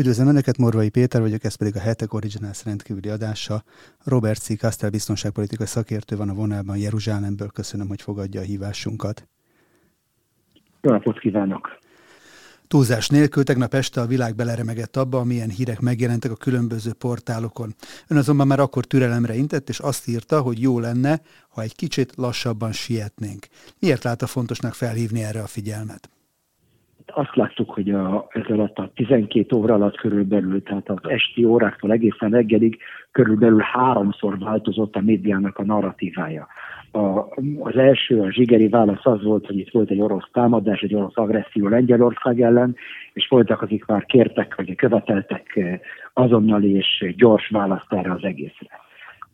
Üdvözlöm Önöket, Morvai Péter vagyok, ez pedig a Hetek Originals rendkívüli adása. Robert C. Kastel biztonságpolitikai szakértő van a vonalban Jeruzsálemből. Köszönöm, hogy fogadja a hívásunkat. Jó napot kívánok! Túlzás nélkül tegnap este a világ beleremegett abba, amilyen hírek megjelentek a különböző portálokon. Ön azonban már akkor türelemre intett, és azt írta, hogy jó lenne, ha egy kicsit lassabban sietnénk. Miért látta fontosnak felhívni erre a figyelmet? Azt láttuk, hogy a, ez alatt a 12 óra alatt körülbelül, tehát az esti óráktól egészen reggelig körülbelül háromszor változott a médiának a narratívája. A, az első, a zsigeri válasz az volt, hogy itt volt egy orosz támadás, egy orosz agresszió Lengyelország ellen, és voltak, akik már kértek, vagy követeltek eh, azonnali és gyors választ erre az egészre.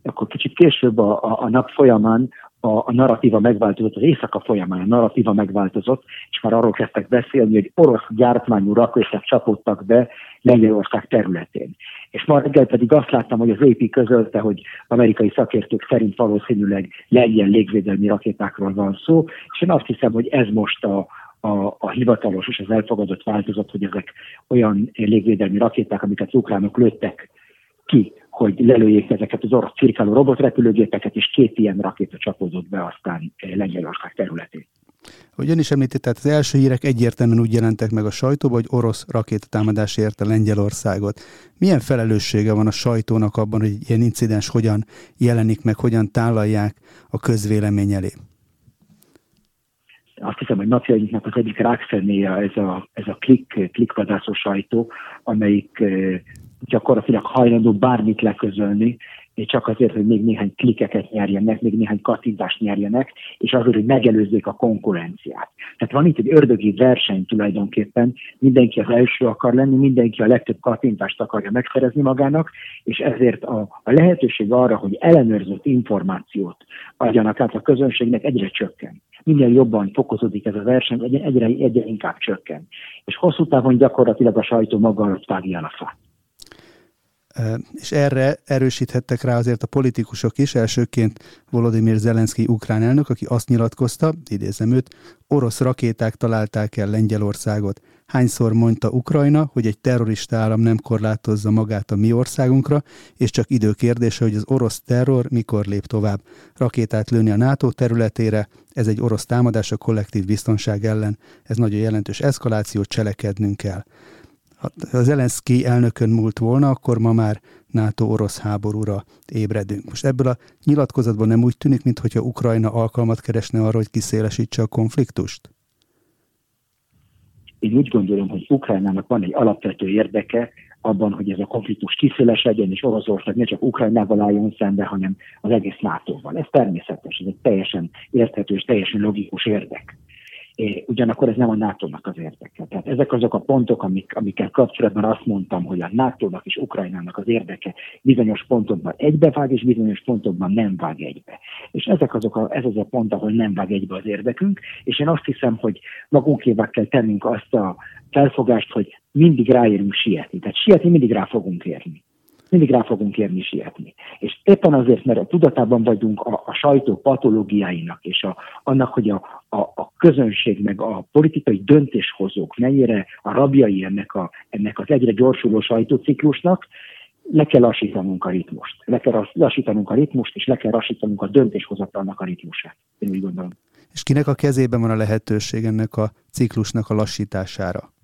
Akkor kicsit később a, a, a nap folyamán a, a narratíva megváltozott, az éjszaka folyamán a narratíva megváltozott, és már arról kezdtek beszélni, hogy orosz gyártmányú rakéták csapódtak be Lengyelország területén. És ma reggel pedig azt láttam, hogy az AP közölte, hogy amerikai szakértők szerint valószínűleg lengyel légvédelmi rakétákról van szó, és én azt hiszem, hogy ez most a, a, a hivatalos és az elfogadott változat, hogy ezek olyan légvédelmi rakéták, amiket ukránok lőttek ki hogy lelőjék ezeket az orosz cirkáló robotrepülőgépeket, és két ilyen rakéta csapódott be aztán eh, Lengyelország területén. Hogy ön is említett, tehát az első hírek egyértelműen úgy jelentek meg a sajtóban, hogy orosz rakétatámadás érte Lengyelországot. Milyen felelőssége van a sajtónak abban, hogy ilyen incidens hogyan jelenik meg, hogyan tálalják a közvélemény elé? Azt hiszem, hogy napjainknak az egyik rákszenéje ez a, ez a klik, klikvadászó sajtó, amelyik eh, gyakorlatilag hajlandó bármit leközölni, csak azért, hogy még néhány klikeket nyerjenek, még néhány kattintást nyerjenek, és azért, hogy megelőzzék a konkurenciát. Tehát van itt egy ördögi verseny tulajdonképpen, mindenki az első akar lenni, mindenki a legtöbb kattintást akarja megszerezni magának, és ezért a, a lehetőség arra, hogy ellenőrzött információt adjanak át a közönségnek egyre csökken. Minél jobban fokozódik ez a verseny, egyre, egyre inkább csökken. És hosszú távon gyakorlatilag a sajtó maga alatt vágja a fát. És erre erősíthettek rá azért a politikusok is, elsőként Volodymyr Zelenszky ukrán elnök, aki azt nyilatkozta, idézem őt, orosz rakéták találták el Lengyelországot. Hányszor mondta Ukrajna, hogy egy terrorista állam nem korlátozza magát a mi országunkra, és csak idő kérdése, hogy az orosz terror mikor lép tovább. Rakétát lőni a NATO területére, ez egy orosz támadás a kollektív biztonság ellen, ez nagyon jelentős eszkaláció, cselekednünk kell ha Zelenszky elnökön múlt volna, akkor ma már NATO-orosz háborúra ébredünk. Most ebből a nyilatkozatban nem úgy tűnik, mintha Ukrajna alkalmat keresne arra, hogy kiszélesítse a konfliktust? Én úgy gondolom, hogy Ukrajnának van egy alapvető érdeke abban, hogy ez a konfliktus kiszélesedjen, és Oroszország ne csak Ukrajnával álljon szembe, hanem az egész NATO-val. Ez természetes, ez egy teljesen érthető és teljesen logikus érdek ugyanakkor ez nem a NATO-nak az érdeke. Tehát ezek azok a pontok, amik, amikkel kapcsolatban azt mondtam, hogy a NATO-nak és Ukrajnának az érdeke bizonyos pontokban egybevág, és bizonyos pontokban nem vág egybe. És ezek azok a, ez az a pont, ahol nem vág egybe az érdekünk, és én azt hiszem, hogy magunkévá kell tennünk azt a felfogást, hogy mindig ráérünk sietni. Tehát sietni mindig rá fogunk érni mindig rá fogunk érni sietni. És éppen azért, mert a tudatában vagyunk a, a sajtó patológiáinak, és a, annak, hogy a, a, a közönség meg a politikai döntéshozók mennyire a rabjai ennek, a, ennek az egyre gyorsuló sajtóciklusnak, le kell lassítanunk a ritmust. Le kell lassítanunk a ritmust, és le kell lassítanunk a döntéshozatalnak a ritmusát. Én úgy gondolom. És kinek a kezében van a lehetőség ennek a ciklusnak a lassítására?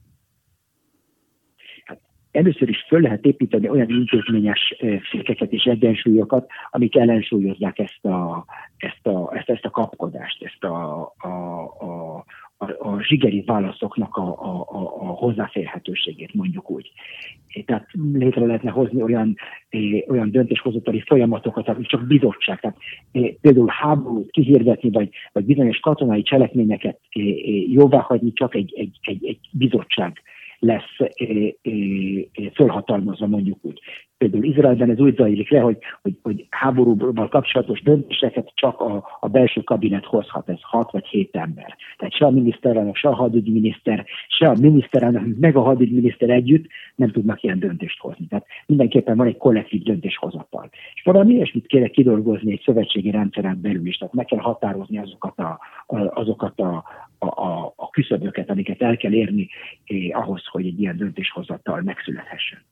Először is föl lehet építeni olyan intézményes fékeket és egyensúlyokat, amik ellensúlyozzák ezt a, ezt a, ezt, ezt a kapkodást, ezt a, a, a, a, a zsigeri válaszoknak a, a, a, hozzáférhetőségét, mondjuk úgy. Tehát létre lehetne hozni olyan, olyan döntéshozatali folyamatokat, amik csak bizottság. Tehát például háborút kihirdetni, vagy, vagy bizonyos katonai cselekményeket jóvá hagyni csak egy, egy, egy, egy bizottság lesz fölhatalmazva mondjuk úgy. például Izraelben ez úgy zajlik le, hogy, hogy, hogy háborúval kapcsolatos döntéseket csak a, a belső kabinet hozhat, ez hat vagy hét ember. Tehát se a miniszterelnök, se a hadügyminiszter, se a miniszterelnök, meg a hadügyminiszter együtt nem tudnak ilyen döntést hozni. Tehát mindenképpen van egy kollektív döntéshozatal. És valami ilyesmit kéne kidolgozni egy szövetségi rendszeren belül is, tehát meg kell határozni azokat a, azokat a, a, a küszöböket, amiket el kell érni eh, ahhoz, hogy egy ilyen döntéshozatal megszülethessen.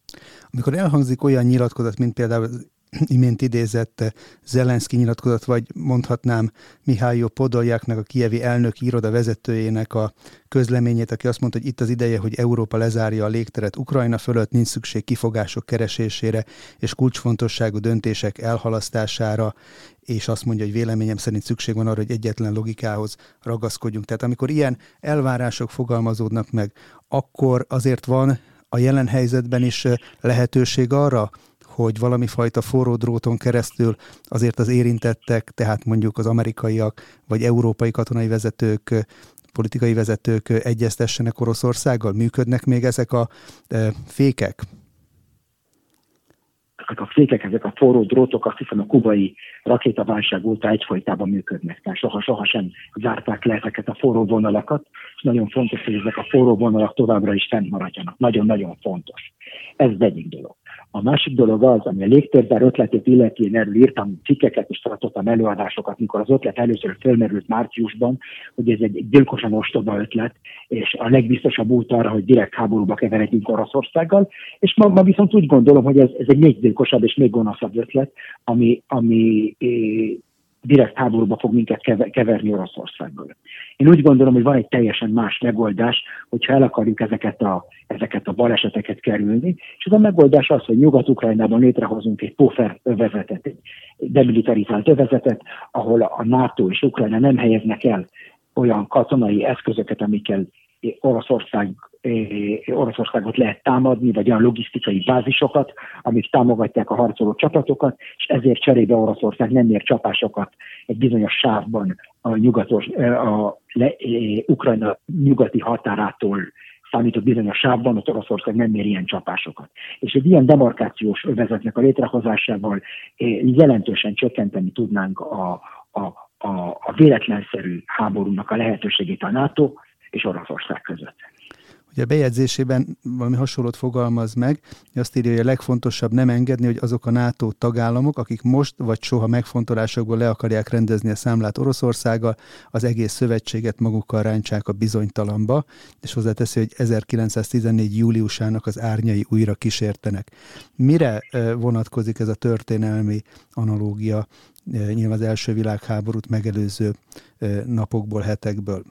Amikor elhangzik olyan nyilatkozat, mint például imént idézett Zelenszky nyilatkozat, vagy mondhatnám Mihály Podoljáknak, a kievi elnök iroda vezetőjének a közleményét, aki azt mondta, hogy itt az ideje, hogy Európa lezárja a légteret Ukrajna fölött, nincs szükség kifogások keresésére és kulcsfontosságú döntések elhalasztására, és azt mondja, hogy véleményem szerint szükség van arra, hogy egyetlen logikához ragaszkodjunk. Tehát amikor ilyen elvárások fogalmazódnak meg, akkor azért van a jelen helyzetben is lehetőség arra, hogy valami fajta forró dróton keresztül azért az érintettek, tehát mondjuk az amerikaiak vagy európai katonai vezetők, politikai vezetők egyeztessenek Oroszországgal? Működnek még ezek a fékek? ezek a fékek, ezek a forró drótok, azt hiszem a kubai rakétaválság óta egyfolytában működnek. Tehát soha-soha sem zárták le ezeket a forró vonalakat, és nagyon fontos, hogy ezek a forró vonalak továbbra is fennmaradjanak. Nagyon-nagyon fontos. Ez egyik dolog. A másik dolog az, ami a légtérzár ötletét illeti, én erről írtam cikkeket és tartottam előadásokat, mikor az ötlet először felmerült márciusban, hogy ez egy gyilkosan ostoba ötlet, és a legbiztosabb út arra, hogy direkt háborúba keveredjünk Oroszországgal, és ma, ma viszont úgy gondolom, hogy ez, ez egy még gyilkosabb és még gonoszabb ötlet, ami, ami direkt háborúba fog minket keverni Oroszországból. Én úgy gondolom, hogy van egy teljesen más megoldás, hogyha el akarjuk ezeket a, ezeket a baleseteket kerülni, és az a megoldás az, hogy Nyugat-Ukrajnában létrehozunk egy puffer övezetet, egy demilitarizált övezetet, ahol a NATO és Ukrajna nem helyeznek el olyan katonai eszközöket, amikkel Oroszország, Oroszországot lehet támadni, vagy olyan logisztikai bázisokat, amik támogatják a harcoló csapatokat, és ezért cserébe Oroszország nem ér csapásokat egy bizonyos sávban a, nyugatos, a le, Ukrajna nyugati határától számított bizonyos sávban, ott Oroszország nem mér ilyen csapásokat. És egy ilyen demarkációs övezetnek a létrehozásával jelentősen csökkenteni tudnánk a, a, a, a véletlenszerű háborúnak a lehetőségét a NATO, és Oroszország között. Ugye a bejegyzésében valami hasonlót fogalmaz meg, azt írja, hogy a legfontosabb nem engedni, hogy azok a NATO tagállamok, akik most vagy soha megfontolásokból le akarják rendezni a számlát Oroszországgal, az egész szövetséget magukkal rántsák a bizonytalamba, és hozzáteszi, hogy 1914. júliusának az árnyai újra kísértenek. Mire vonatkozik ez a történelmi analógia nyilván az első világháborút megelőző napokból, hetekből?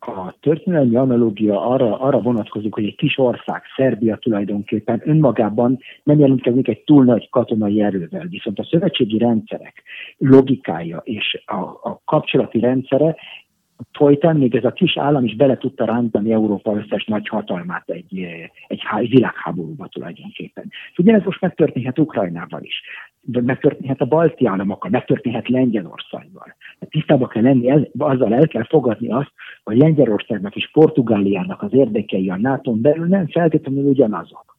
A történelmi analógia arra, arra vonatkozik, hogy egy kis ország, Szerbia tulajdonképpen önmagában nem jelentkezik egy túl nagy katonai erővel, viszont a szövetségi rendszerek logikája és a, a kapcsolati rendszere folytán még ez a kis állam is bele tudta rántani Európa összes nagy hatalmát egy, egy, világháborúba tulajdonképpen. Ugye ez most megtörténhet Ukrajnával is, de megtörténhet a balti államokkal, megtörténhet Lengyelországgal. Tisztában kell lenni, el, azzal el kell fogadni azt, hogy Lengyelországnak és Portugáliának az érdekei a nato belül nem feltétlenül ugyanazok.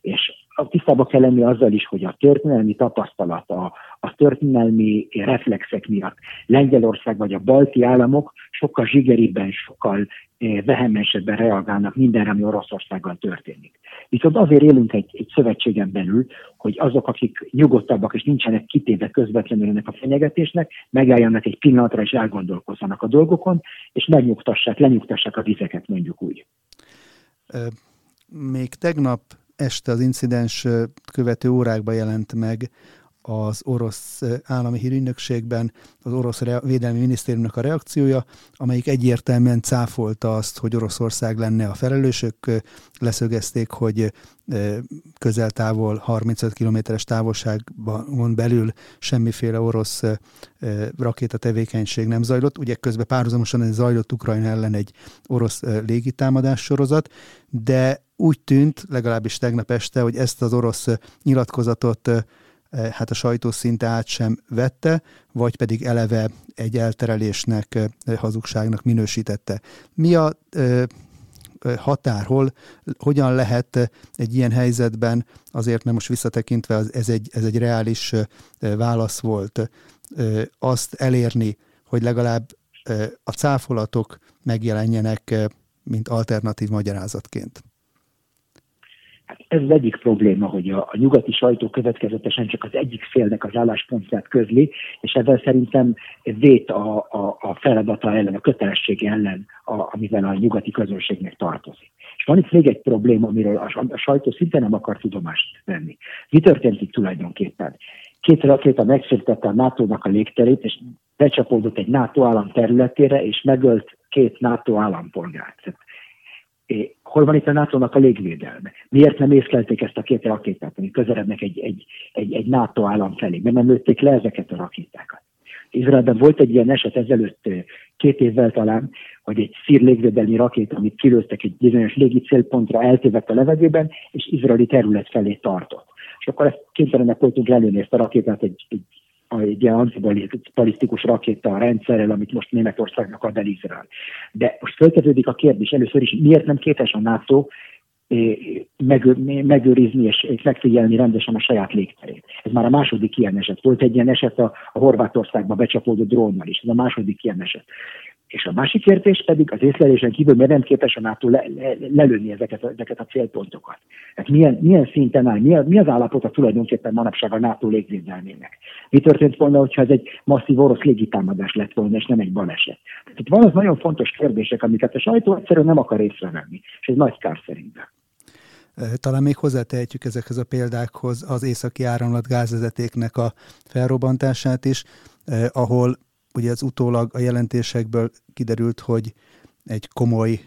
És tisztában kell lenni azzal is, hogy a történelmi tapasztalat, a, a történelmi reflexek miatt Lengyelország vagy a balti államok sokkal zsigeribben, sokkal eh, vehemensebben reagálnak mindenre, ami Oroszországgal történik. Viszont azért élünk egy, egy szövetségen belül, hogy azok, akik nyugodtabbak és nincsenek kitéve közvetlenül ennek a fenyegetésnek, megálljanak egy pillanatra és elgondolkozzanak a dolgokon, és megnyugtassák, lenyugtassák a vizeket, mondjuk úgy. Még tegnap este az incidens követő órákban jelent meg az orosz állami hírügynökségben az orosz védelmi minisztériumnak a reakciója, amelyik egyértelműen cáfolta azt, hogy Oroszország lenne a felelősök. Leszögezték, hogy közel-távol 35 kilométeres távolságban belül semmiféle orosz rakéta tevékenység nem zajlott. Ugye közben párhuzamosan zajlott Ukrajna ellen egy orosz légitámadás sorozat, de úgy tűnt, legalábbis tegnap este, hogy ezt az orosz nyilatkozatot hát a sajtó szinte át sem vette, vagy pedig eleve egy elterelésnek, hazugságnak minősítette. Mi a határ, hol, hogyan lehet egy ilyen helyzetben, azért mert most visszatekintve ez egy, ez egy reális válasz volt, azt elérni, hogy legalább a cáfolatok megjelenjenek, mint alternatív magyarázatként. Ez az egyik probléma, hogy a, a nyugati sajtó következetesen csak az egyik félnek az álláspontját közli, és ezzel szerintem vét a, a, a feladata ellen, a kötelessége ellen, a, amivel a nyugati közönségnek tartozik. És van itt még egy probléma, amiről a, a sajtó szinte nem akar tudomást venni. Mi történt itt tulajdonképpen? Két rakéta megsértette a NATO-nak a légterét, és becsapódott egy NATO állam területére, és megölt két NATO állampolgárt hol van itt a NATO-nak a légvédelme? Miért nem észlelték ezt a két rakétát, ami közelednek egy, egy, egy, egy NATO állam felé? Mert nem lőtték le ezeket a rakétákat? Izraelben volt egy ilyen eset ezelőtt két évvel talán, hogy egy szír légvédelmi rakéta, amit kilőztek egy bizonyos légi célpontra, eltévedt a levegőben, és izraeli terület felé tartott. És akkor ezt kénytelenek voltunk lelőni ezt a rakétát egy, egy egy ilyen antibalisztikus rakéta rendszerrel, amit most Németországnak ad el Izrael. De most feltevődik a kérdés először is, miért nem képes a NATO eh, megőrizni és megfigyelni rendesen a saját légterét. Ez már a második ilyen eset. Volt egy ilyen eset a, a Horvátországba becsapódó drónnal is. Ez a második ilyen eset. És a másik kérdés pedig az észlelésen kívül, mert nem képes a NATO le, le, lelőni ezeket, ezeket a célpontokat. Hát milyen, milyen szinten áll, mi, mi az állapota tulajdonképpen manapság a NATO légvédelmének? Mi történt volna, hogyha ez egy masszív orosz légitámadás lett volna, és nem egy baleset? Tehát itt van az nagyon fontos kérdések, amiket a sajtó egyszerűen nem akar észrevenni, és ez nagy kár szerintem. Talán még hozzátehetjük ezekhez a példákhoz az északi áramlat gázvezetéknek a felrobbantását is, ahol ugye az utólag a jelentésekből kiderült, hogy egy komoly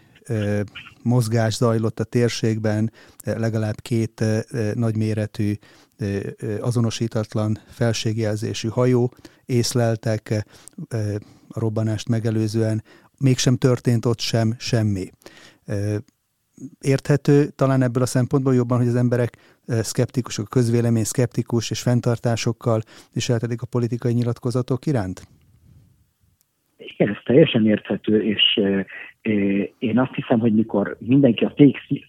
mozgás zajlott a térségben, legalább két nagyméretű, azonosítatlan felségjelzésű hajó észleltek a robbanást megelőzően, mégsem történt ott sem semmi. Érthető talán ebből a szempontból jobban, hogy az emberek szkeptikusok, a közvélemény szkeptikus és fenntartásokkal viseltetik a politikai nyilatkozatok iránt? Igen, ez teljesen érthető, és én azt hiszem, hogy mikor mindenki a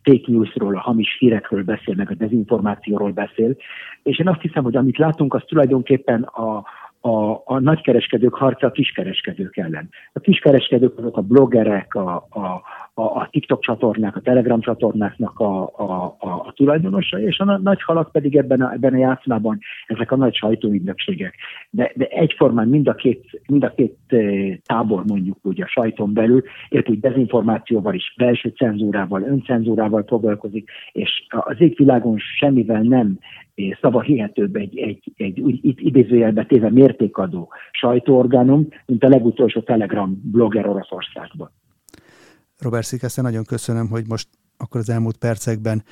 fake, newsról, a hamis hírekről beszél, meg a dezinformációról beszél, és én azt hiszem, hogy amit látunk, az tulajdonképpen a, a, a nagykereskedők harca a kiskereskedők ellen. A kiskereskedők azok a bloggerek, a, a, a, a TikTok csatornák, a Telegram csatornáknak a, a, a, a tulajdonosai, és a nagy halak pedig ebben a, ebben a játszmában ezek a nagy sajtóügynökségek. De, de egyformán mind a két, mind a két tábor mondjuk úgy a sajton belül, épp úgy dezinformációval is, belső cenzúrával, öncenzúrával foglalkozik, és az égvilágon semmivel nem szava hihetőbb egy, egy, egy úgy itt idézőjelbe téve mértékadó sajtóorganum, mint a legutolsó Telegram blogger Oroszországban. Robert Szikeszen, nagyon köszönöm, hogy most akkor az elmúlt percekben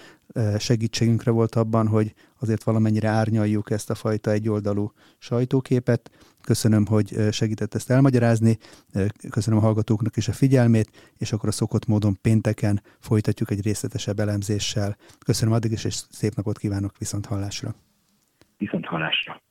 segítségünkre volt abban, hogy azért valamennyire árnyaljuk ezt a fajta egyoldalú sajtóképet. Köszönöm, hogy segített ezt elmagyarázni, köszönöm a hallgatóknak is a figyelmét, és akkor a szokott módon pénteken folytatjuk egy részletesebb elemzéssel. Köszönöm addig is, és szép napot kívánok viszont hallásra. Viszont hallásra.